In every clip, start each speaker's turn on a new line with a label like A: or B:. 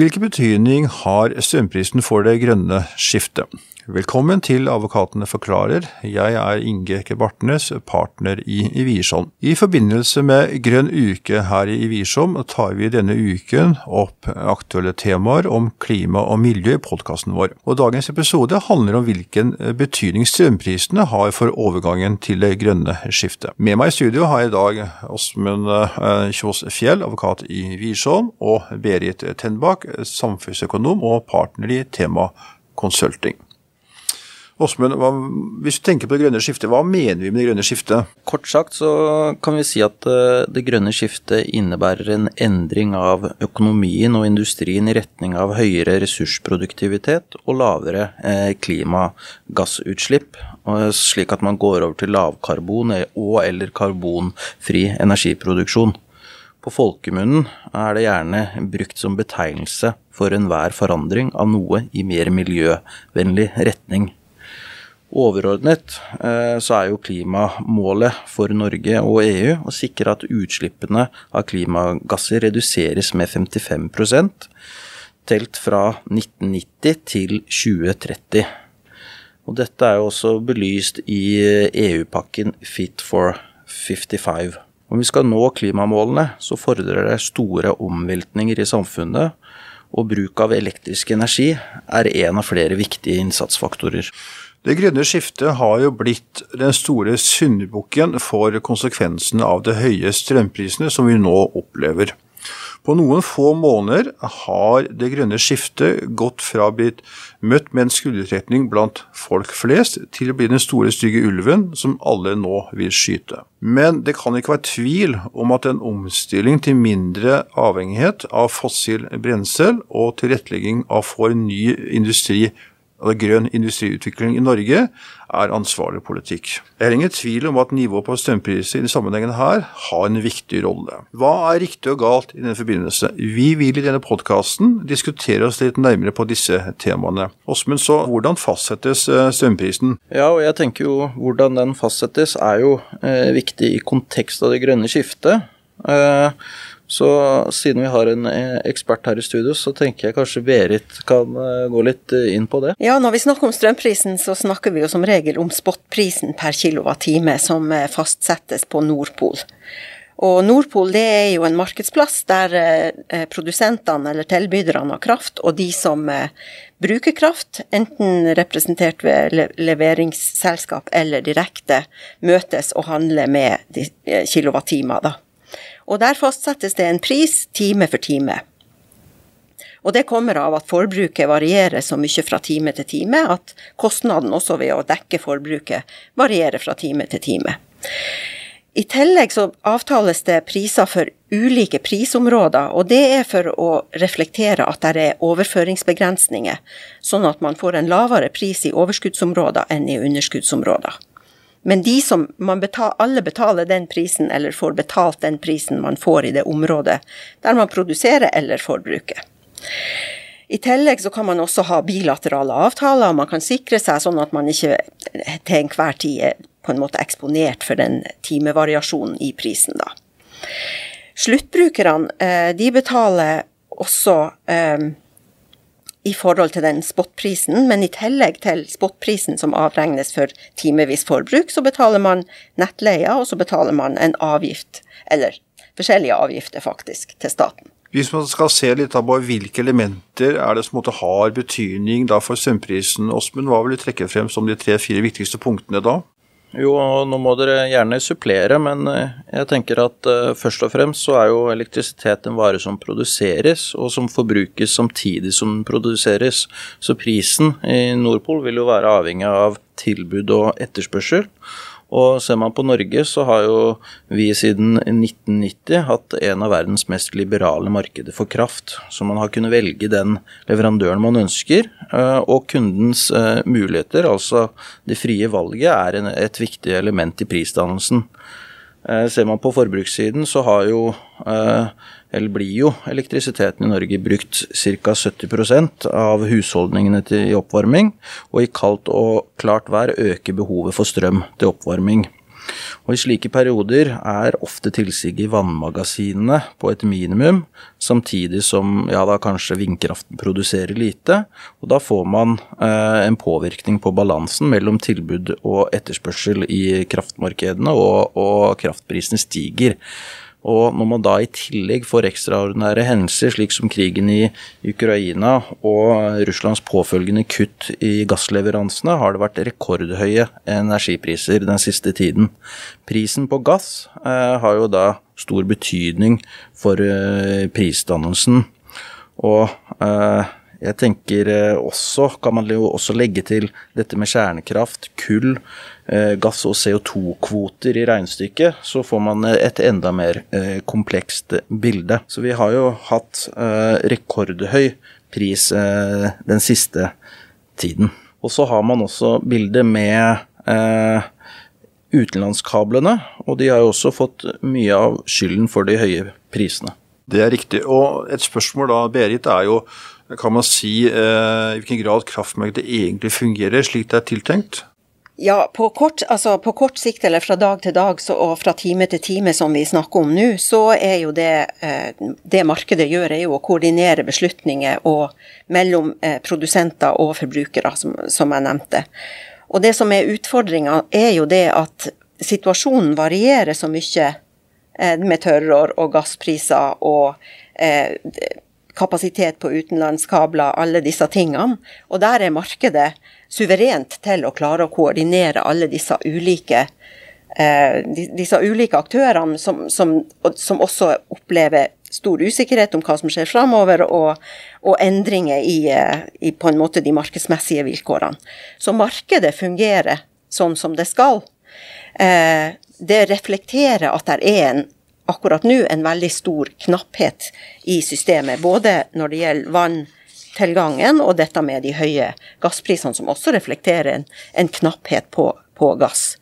A: Hvilken betydning har strømprisen for det grønne skiftet? Velkommen til Advokatene forklarer. Jeg er Inge Bartnes, partner i, i Wiersholm. I forbindelse med Grønn uke her i Wiersholm tar vi denne uken opp aktuelle temaer om klima og miljø i podkasten vår. Og Dagens episode handler om hvilken betydning strømprisene har for overgangen til det grønne skiftet. Med meg i studio har jeg i dag Åsmund Kjos Kjås Fjell, advokat i Wiersholm, og Berit Tenbakk, samfunnsøkonom og partner i Tema Consulting. Åsmund, hvis du tenker på det grønne skiftet, hva mener vi med det grønne skiftet?
B: Kort sagt så kan vi si at eh, det grønne skiftet innebærer en endring av økonomien og industrien i retning av høyere ressursproduktivitet og lavere eh, klimagassutslipp, slik at man går over til lavkarbon og eller karbonfri energiproduksjon. På folkemunnen er det gjerne brukt som betegnelse for enhver forandring av noe i mer miljøvennlig retning. Overordnet eh, så er jo klimamålet for Norge og EU å sikre at utslippene av klimagasser reduseres med 55% telt fra 1990 til 2030. Og dette er jo også belyst i EU-pakken Fit for 55. Om vi skal nå klimamålene, så fordrer det store omveltninger i samfunnet, og bruk av elektrisk energi er en av flere viktige innsatsfaktorer.
A: Det grønne skiftet har jo blitt den store syndebukken for konsekvensene av de høye strømprisene som vi nå opplever. På noen få måneder har det grønne skiftet gått fra å bli møtt med en skuldertrekning blant folk flest, til å bli den store, stygge ulven som alle nå vil skyte. Men det kan ikke være tvil om at en omstilling til mindre avhengighet av fossil brensel og tilrettelegging av for ny industri og grønn industriutvikling i Norge er ansvarlig politikk. Jeg har ingen tvil om at nivået på strømpriser i denne sammenhengen her har en viktig rolle. Hva er riktig og galt i denne forbindelse? Vi vil i denne podkasten diskutere oss litt nærmere på disse temaene. Åsmund, så hvordan fastsettes eh, strømprisen?
B: Ja, og jeg tenker jo hvordan den fastsettes er jo eh, viktig i kontekst av det grønne skiftet. Eh, så siden vi har en eh, ekspert her i studio, så tenker jeg kanskje Berit kan eh, gå litt eh, inn på det.
C: Ja, når vi snakker om strømprisen, så snakker vi jo som regel om spotprisen per kilowattime som fastsettes på Nordpol. Og Nordpol det er jo en markedsplass der produsentene eller tilbyderne av kraft, og de som bruker kraft, enten representert ved leveringsselskap eller direkte, møtes og handler med kilowattimer, da. Og der fastsettes det en pris time for time. Og det kommer av at forbruket varierer så mye fra time til time at kostnaden også ved å dekke forbruket varierer fra time til time. I tillegg så avtales det priser for ulike prisområder, og det er for å reflektere at det er overføringsbegrensninger, sånn at man får en lavere pris i overskuddsområder enn i underskuddsområder. Men de som betal, alle betaler den prisen, eller får betalt den prisen man får i det området der man produserer eller forbruker. I tillegg så kan man også ha bilaterale avtaler, og man kan sikre seg sånn at man ikke til enhver tid er på en måte eksponert for den timevariasjonen i prisen, da. Sluttbrukerne, eh, de betaler også eh, i forhold til den spotprisen, men i tillegg til spotprisen som avregnes for timevis forbruk, så betaler man nettleia, og så betaler man en avgift, eller forskjellige avgifter faktisk, til staten.
A: Hvis man skal se litt på hvilke elementer er det som har betydning for strømprisen, Åsmund, hva vil du trekke frem som de tre-fire viktigste punktene da?
B: Jo, nå må dere gjerne supplere, men eh, jeg tenker at uh, først og fremst så er jo elektrisitet en vare som produseres, og som forbrukes samtidig som den produseres. Så prisen i Nordpol vil jo være avhengig av tilbud og etterspørsel. Og ser man på Norge, så har jo vi siden 1990 hatt en av verdens mest liberale markeder for kraft. Så man har kunnet velge den leverandøren man ønsker, eh, og kundens eh, muligheter, altså det frie valget, er et viktig element i prisdannelsen. Eh, ser man på forbrukssiden, så har jo eller blir jo elektrisiteten i Norge brukt ca. 70% av husholdningene til oppvarming, og i kaldt og klart vær øker behovet for strøm til oppvarming. Og I slike perioder er ofte tilsiget i vannmagasinene på et minimum, samtidig som ja, da kanskje vindkraften produserer lite. og Da får man eh, en påvirkning på balansen mellom tilbud og etterspørsel i kraftmarkedene, og, og kraftprisene stiger. Og når man da i tillegg får ekstraordinære hendelser, slik som krigen i Ukraina og Russlands påfølgende kutt i gassleveransene, har det vært rekordhøye energipriser den siste tiden. Prisen på gass eh, har jo da stor betydning for eh, prisdannelsen. Og eh, jeg tenker eh, også, kan man også legge til dette med kjernekraft, kull, eh, gass og CO2-kvoter i regnestykket, så får man et enda mer eh, komplekst bilde. Så vi har jo hatt rekordhøy pris den siste tiden. Og så har man også bildet med utenlandskablene, og de har jo også fått mye av skylden for de høye prisene.
A: Det er riktig. Og et spørsmål da, Berit, er jo kan man si eh, i hvilken grad kraftmarkedet egentlig fungerer slik det er tiltenkt?
C: Ja, på kort, altså på kort, sikt eller fra dag til dag så, og fra time til time som vi snakker om nå, så er jo det eh, det markedet gjør, er jo å koordinere beslutninger og, mellom eh, produsenter og forbrukere, som, som jeg nevnte. Og det som er utfordringa, er jo det at situasjonen varierer så mye med tørrår og gasspriser og kapasitet på utenlandskabler, alle disse tingene. Og der er markedet suverent til å klare å koordinere alle disse ulike eh, disse ulike aktørene som, som, som, også opplever stor usikkerhet om hva som skjer framover, og, og, endringer i, eh, i, på en måte de markedsmessige vilkårene. Så markedet fungerer sånn som det skal. Eh, det reflekterer at det er en akkurat nå en veldig stor knapphet i systemet. Både når det gjelder vanntilgangen og dette med de høye gassprisene, som også reflekterer en, en knapphet på, på gass.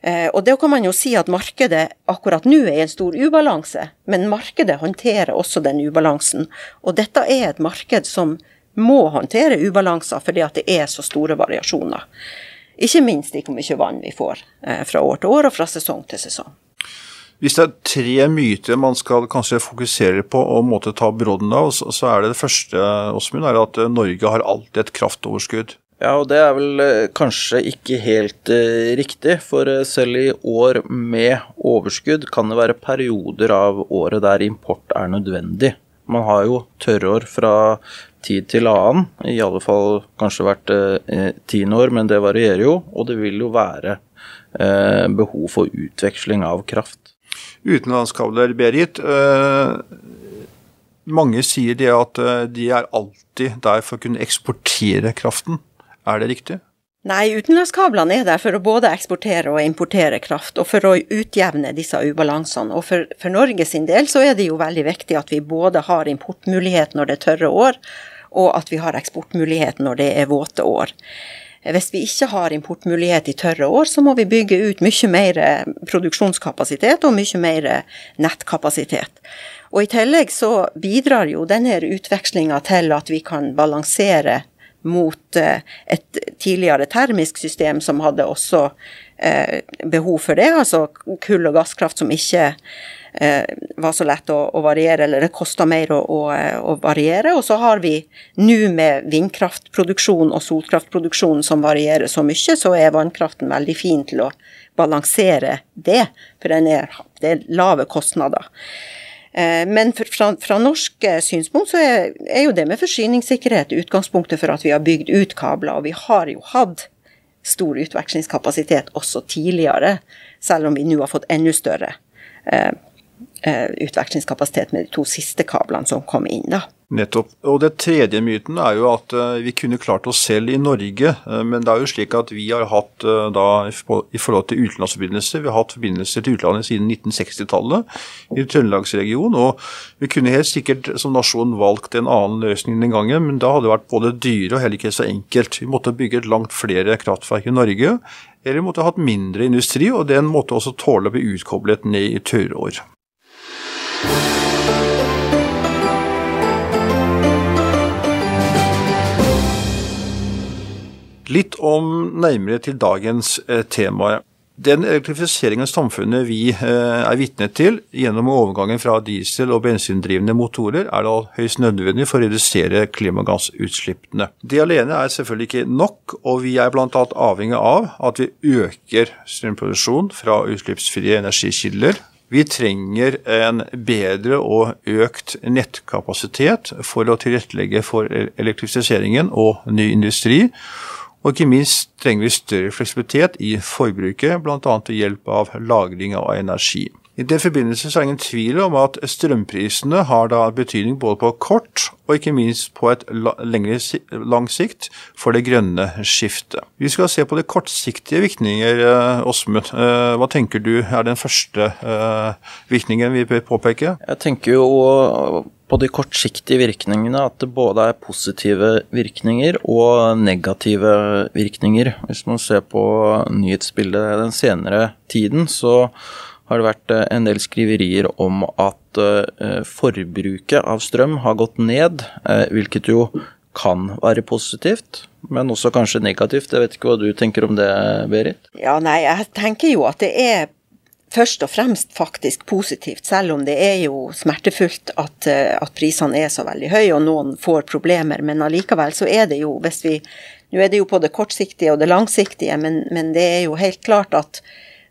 C: Eh, og det kan man jo si at markedet akkurat nå er i en stor ubalanse, men markedet håndterer også den ubalansen. Og dette er et marked som må håndtere ubalanser fordi at det er så store variasjoner. Ikke minst i hvor mye vann vi får eh, fra år til år og fra sesong til sesong.
A: Hvis det er tre myter man skal kanskje fokusere på og måtte ta brodden av, så er det det første Åsmund, er at eh, Norge har alltid et kraftoverskudd.
B: Ja, og det er vel eh, kanskje ikke helt eh, riktig, for selv i år med overskudd kan det være perioder av året der import er nødvendig. Man har jo tørrår fra tid til annen, i alle fall kanskje hvert eh, tiende år, men det varierer jo, og det vil jo være eh, behov for utveksling av kraft
A: utenlandskabler, Berit. Eh, mange sier det at eh, de er alltid der for å kunne eksportere kraften. Er det riktig?
C: Nei, utenlandskablene er der for å både eksportere og importere kraft, og for å utjevne disse ubalansene. Og for, for Norge sin del så er det jo veldig viktig at vi både har importmulighet når det er tørre år, og at vi har eksportmulighet når det er våte år. Hvis vi ikke har importmulighet i tørre år, så må vi bygge ut mye mer produksjonskapasitet og mye mer nettkapasitet. Og I tillegg så bidrar jo denne utvekslinga til at vi kan balansere mot eh, et tidligere termisk system som hadde også eh, behov for det, altså kull- og gasskraft som ikke eh, var så lett å, å, variere, eller det kosta mer å, å, å, variere. Og så har vi nå med vindkraftproduksjon og solkraftproduksjon som varierer så mye, så er vannkraften veldig fin til å balansere det, for er, det er lave kostnader. Eh, men fra, fra norsk eh, synspunkt så er, er, jo det med forsyningssikkerhet utgangspunktet for at vi har bygd ut kabler, og vi har jo hatt stor utvekslingskapasitet også tidligere, selv om vi nå har fått enda større. Eh, Eh, utvekslingskapasitet med de to siste kablene som kom inn. da.
A: Nettopp. Og det tredje myten er jo at uh, vi kunne klart oss selv i Norge. Uh, men det er jo slik at vi har hatt uh, da i forhold til utenlandsforbindelser, vi har hatt forbindelser til utlandet siden 1960-tallet i Trøndelagsregionen. Og vi kunne helt sikkert som nasjon valgt en annen løsning den gangen, men da hadde det vært både dyre og heller ikke så enkelt. Vi måtte bygge langt flere kraftverk i Norge. Eller vi måtte hatt mindre industri, og den måtte også tåle å bli utkoblet ned i tørrår. Litt om nærmere til dagens eh, tema. Den elektrifiseringen av samfunnet vi eh, er vitne til gjennom overgangen fra diesel- og bensindrivende motorer, er da høyst nødvendig for å redusere klimagassutslippene. Det alene er selvfølgelig ikke nok, og vi er bl.a. avhengig av at vi øker strømproduksjon fra utslippsfrie energikilder. Vi trenger en bedre og økt nettkapasitet for å tilrettelegge for elektrifiseringen og ny industri. Og ikke minst trenger vi større fleksibilitet i forbruket, bl.a. ved hjelp av lagring av energi. I den forbindelse er det ingen tvil om at strømprisene har da betydning både på kort og ikke minst på et lengre lang sikt for det grønne skiftet. Vi skal se på de kortsiktige virkninger, eh, Åsmund. Eh, hva tenker du er den første eh, virkningen vi bør påpeke?
B: Jeg tenker jo på de kortsiktige virkningene at det både er positive virkninger og negative virkninger. Hvis man ser på nyhetsbildet den senere tiden, så har det vært eh, en del skriverier om at eh, forbruket av strøm har gått ned, eh, hvilket jo kan være positivt, men også kanskje negativt. Jeg vet ikke hva du tenker om det, Berit?
C: Ja, nei, jeg tenker jo at det er først og fremst faktisk positivt, selv om det er jo smertefullt at, at prisene er så veldig høye og noen får problemer. Men allikevel så er det jo, hvis vi Nå er det jo på det kortsiktige og det langsiktige, men, men det er jo helt klart at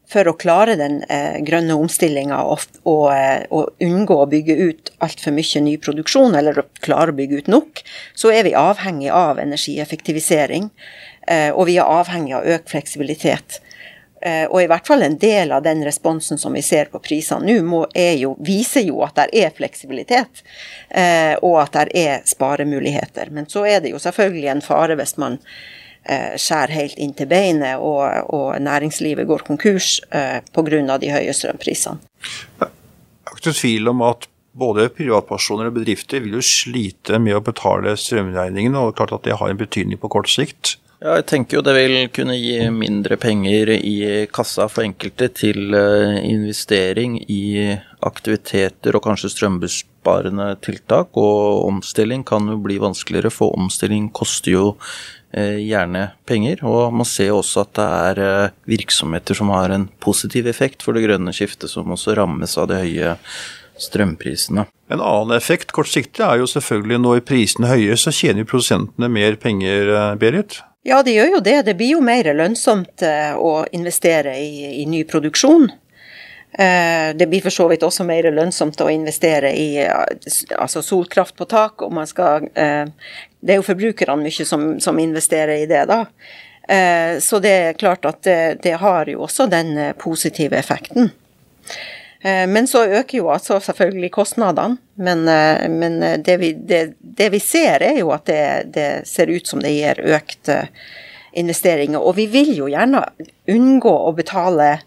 C: for å klare den eh, grønne omstillinga og, og, eh, og, unngå å bygge ut altfor mye ny produksjon, eller å klare å bygge ut nok, så er vi avhengig av energieffektivisering. Eh, og vi er avhengig av økt fleksibilitet. Eh, og i hvert fall en del av den responsen som vi ser på prisene nå, viser jo at det er fleksibilitet, eh, og at det er sparemuligheter. Men så er det jo selvfølgelig en fare hvis man Eh, skjærer helt inn til beinet, og, og næringslivet går konkurs pga. de høye strømprisene.
A: Det er ikke tvil om at både privatpersoner og bedrifter vil jo slite med å betale strømregningene, og det er klart at det har en betydning på kort sikt.
B: Ja, jeg tenker jo det vil kunne gi mindre penger i kassa for enkelte til eh, investering i aktiviteter og kanskje strømbesparende tiltak. Og omstilling kan jo bli vanskeligere, for omstilling koster jo Eh, gjerne penger. Og man ser også at det er eh, virksomheter som har en positiv effekt for det grønne skiftet, som også rammes av de høye strømprisene.
A: En annen effekt kortsiktig er jo selvfølgelig når prisene høye, så tjener produsentene mer penger, Berit?
C: Ja, det gjør jo det. Det blir jo mer lønnsomt å investere i, i ny produksjon. Det blir for så vidt også mer lønnsomt å investere i altså solkraft på tak, og man skal det er jo forbrukerne mye som, som investerer i det, da. Eh, så det er klart at det, det, har jo også den eh, positive effekten. Eh, men så øker jo altså selvfølgelig kostnadene. Men, eh, men eh, det, vi, det, det, vi, ser er jo at det, ser ut som det gir økt investeringer. Og vi vil jo gjerne unngå å betale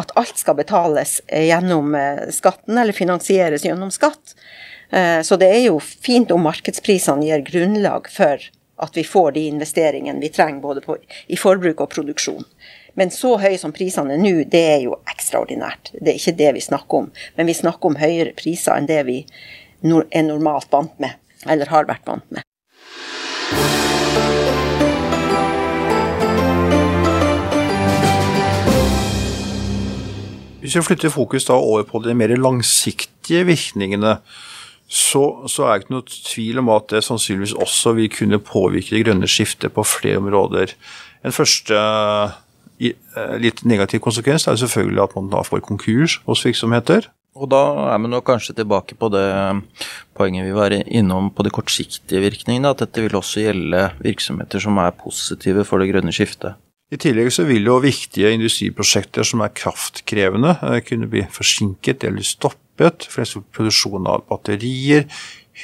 C: at alt skal betales gjennom skatten, eller finansieres gjennom skatt. Så det er jo fint om markedsprisene gir grunnlag for at vi får de investeringene vi trenger både på, i forbruk og produksjon. Men så høye som prisene er nå, det er jo ekstraordinært. Det er ikke det vi snakker om. Men vi snakker om høyere priser enn det vi er normalt vant med, eller har vært vant med.
A: Hvis vi flytter fokus da over på de mer langsiktige virkningene, så, så, er det ikke noe tvil om at det sannsynligvis også vil kunne påvirke det grønne skiftet på flere områder. En første litt negativ konsekvens er selvfølgelig at man da får konkurs hos virksomheter.
B: Og da er vi nå kanskje tilbake på det poenget vi var innom på de kortsiktige virkningene, at dette vil også gjelde virksomheter som er positive for det grønne skiftet.
A: I tillegg så vil jo viktige industriprosjekter som er kraftkrevende eh, kunne bli forsinket eller stoppet dempet, f.eks. produksjon av batterier,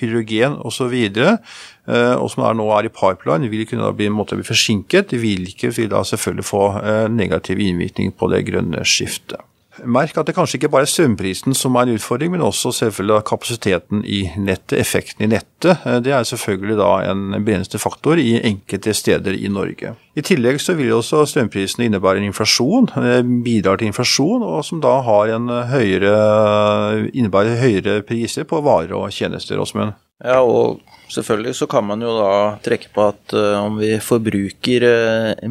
A: hydrogen osv., eh, og som er nå er i pipeline, vil kunne bli, måtte bli forsinket. hvilket vil da selvfølgelig få eh, negativ innvirkning på det grønne skiftet. Merk at det kanskje ikke bare er strømprisen som er en utfordring, men også selvfølgelig kapasiteten i nettet, effekten i nettet. Eh, det er selvfølgelig da en begrensende faktor i enkelte steder i Norge. I tillegg så vil også strømprisene innebære en inflasjon, bidrar til inflasjon, og som da har en høyere, innebærer høyere priser på varer og tjenester. Åsmund.
B: Ja, og selvfølgelig så kan man jo da trekke på at uh, om vi forbruker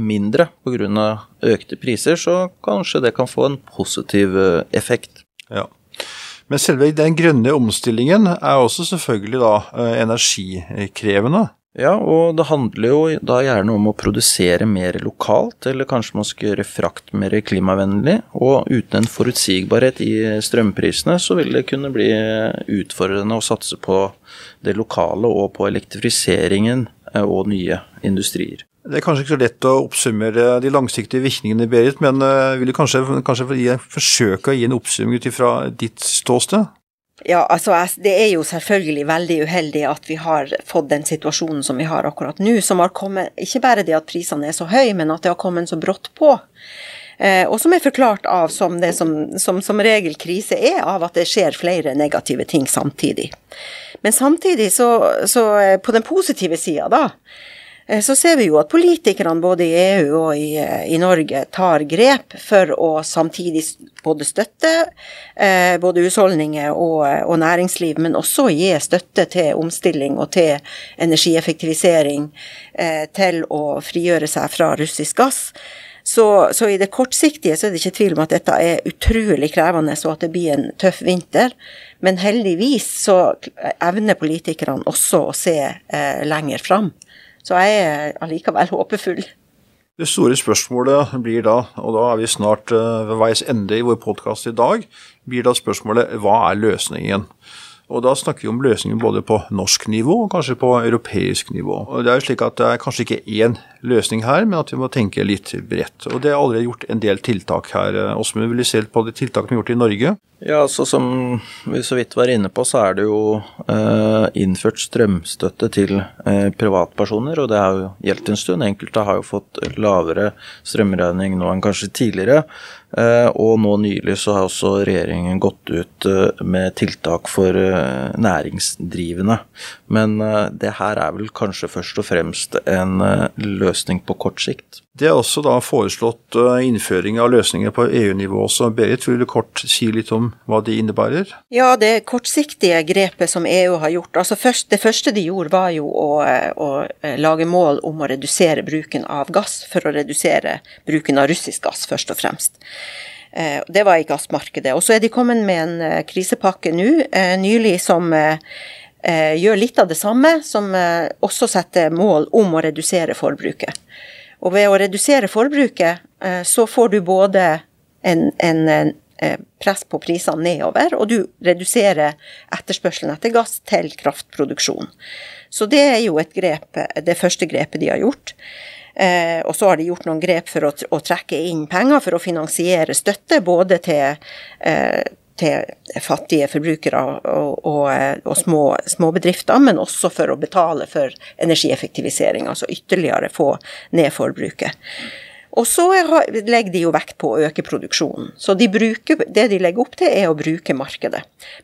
B: mindre pga. økte priser, så kanskje det kan få en positiv effekt.
A: Ja. Men selve den grønne omstillingen er også selvfølgelig da energikrevende.
B: Ja, og det handler jo da gjerne om å produsere mer lokalt, eller kanskje man skal gjøre frakt mer klimavennlig. Og uten en forutsigbarhet i strømprisene, så vil det kunne bli utfordrende å satse på det lokale og på elektrifiseringen eh, og nye industrier.
A: Det er kanskje ikke så lett å oppsummere de langsiktige virkningene, Berit, men eh, vil du kanskje, kanskje forsøke å gi en oppsummering ut fra ditt ståsted?
C: Ja, altså det er jo selvfølgelig veldig uheldig at vi har fått den situasjonen som vi har akkurat nå, som har kommet Ikke bare det at prisene er så høye, men at det har kommet så brått på. Eh, og som er forklart av som det som, som, som regel krise er, av at det skjer flere negative ting samtidig. Men samtidig så, så eh, på den positive sida, da, så ser vi jo at politikerne både i EU og i, eh, i, Norge tar grep for å samtidig både støtte eh, både husholdninger og, og, næringsliv, men også gi støtte til omstilling og til energieffektivisering, eh, til å frigjøre seg fra russisk gass. Så, så, i det kortsiktige så er det ikke tvil om at dette er utrolig krevende, og at det blir en tøff vinter. Men heldigvis så evner politikerne også å se eh, lenger fram. Så jeg er allikevel håpefull.
A: Det store spørsmålet blir da, og da er vi snart eh, ved veis ende i vår podkast i dag, blir da spørsmålet hva er løsningen? Og Da snakker vi om løsninger både på norsk nivå og kanskje på europeisk nivå. Og Det er jo slik at det er kanskje ikke én løsning her, men at vi må tenke litt bredt. Og Det er allerede gjort en del tiltak her. Åsmund, vil du se på de tiltakene vi har gjort i Norge?
B: Ja, altså Som vi så vidt var inne på, så er det jo eh, innført strømstøtte til eh, privatpersoner. Og det har jo gjeldt en stund. Enkelte har jo fått lavere strømregning nå enn kanskje tidligere. Eh, og nå nylig så har også regjeringen gått ut eh, med tiltak for eh, næringsdrivende. Men det her er vel kanskje først og fremst en løsning på kort sikt.
A: Det er også da foreslått innføring av løsninger på EU-nivå også. Berit, vil du kort si litt om hva det innebærer?
C: Ja, det kortsiktige grepet som EU har gjort. altså først, Det første de gjorde var jo å, å, lage mål om å redusere bruken av gass, for å redusere bruken av russisk gass, først og fremst. Eh, det var i gassmarkedet. Og så er de kommet med en krisepakke nå, nylig, som gjør litt av det samme, som også setter mål om å redusere forbruket. Og ved å redusere forbruket, eh, så får du både en, en, eh, press på prisene nedover, og du reduserer etterspørselen etter gass til kraftproduksjon. Så det er jo et grep, det første grepet de har gjort. Eh, og så har de gjort noen grep for å, å, trekke inn penger for å finansiere støtte både til eh, til fattige forbrukere og, og, og små, små, bedrifter, men også for å betale for energieffektivisering, altså ytterligere få ned forbruket. Og så legger de jo vekt på å øke produksjonen. Så de bruker, det de legger opp til, er å bruke markedet.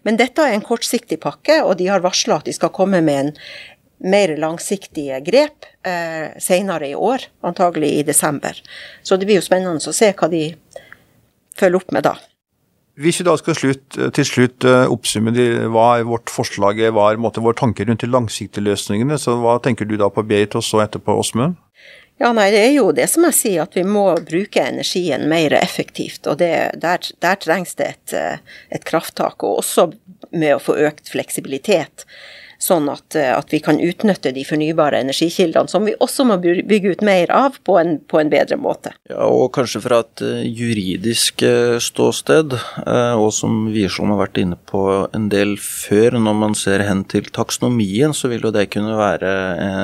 C: Men dette er en kortsiktig pakke, og de har varsla at de skal komme med en mer langsiktige grep eh, senere i år, antagelig i desember. Så det blir jo spennende å se hva de følger opp med da.
A: Hvis vi da skal slutt, til slutt eh, oppsummere hva vårt forslag hva er måte, vår tanke rundt de langsiktige løsningene, så hva tenker du da på Berit og så etterpå Åsmund?
C: Ja, nei, Det er jo det som jeg sier, at vi må bruke energien mer effektivt. og det, der, der, trengs det et, eh, et krafttak, og også med å få økt fleksibilitet sånn at, eh, at, vi kan utnytte de fornybare energikildene, som vi også må bygge ut mer av på en, på en bedre måte.
B: Ja, og kanskje fra et eh, juridisk eh, ståsted, og som Wiersholm har vært inne på en del før, når man ser hen til taksonomien, så vil jo det kunne være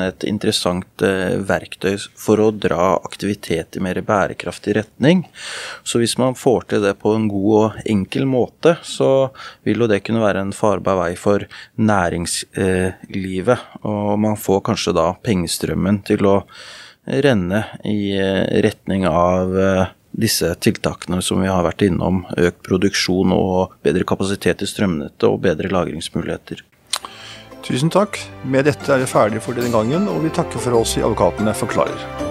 B: et interessant verktøy for å dra aktivitet i mer bærekraftig retning. Så hvis man får til det på en god og enkel måte, så vil jo det kunne være en farbar vei for nærings livet. Og man får kanskje da pengestrømmen til å renne i eh, retning av eh, disse tiltakene som vi har vært innom. Økt produksjon og bedre kapasitet i strømnettet og bedre lagringsmuligheter.
A: Tusen takk. Med dette er vi ferdige for denne gangen, og vi takker for oss i Advokatene forklarer.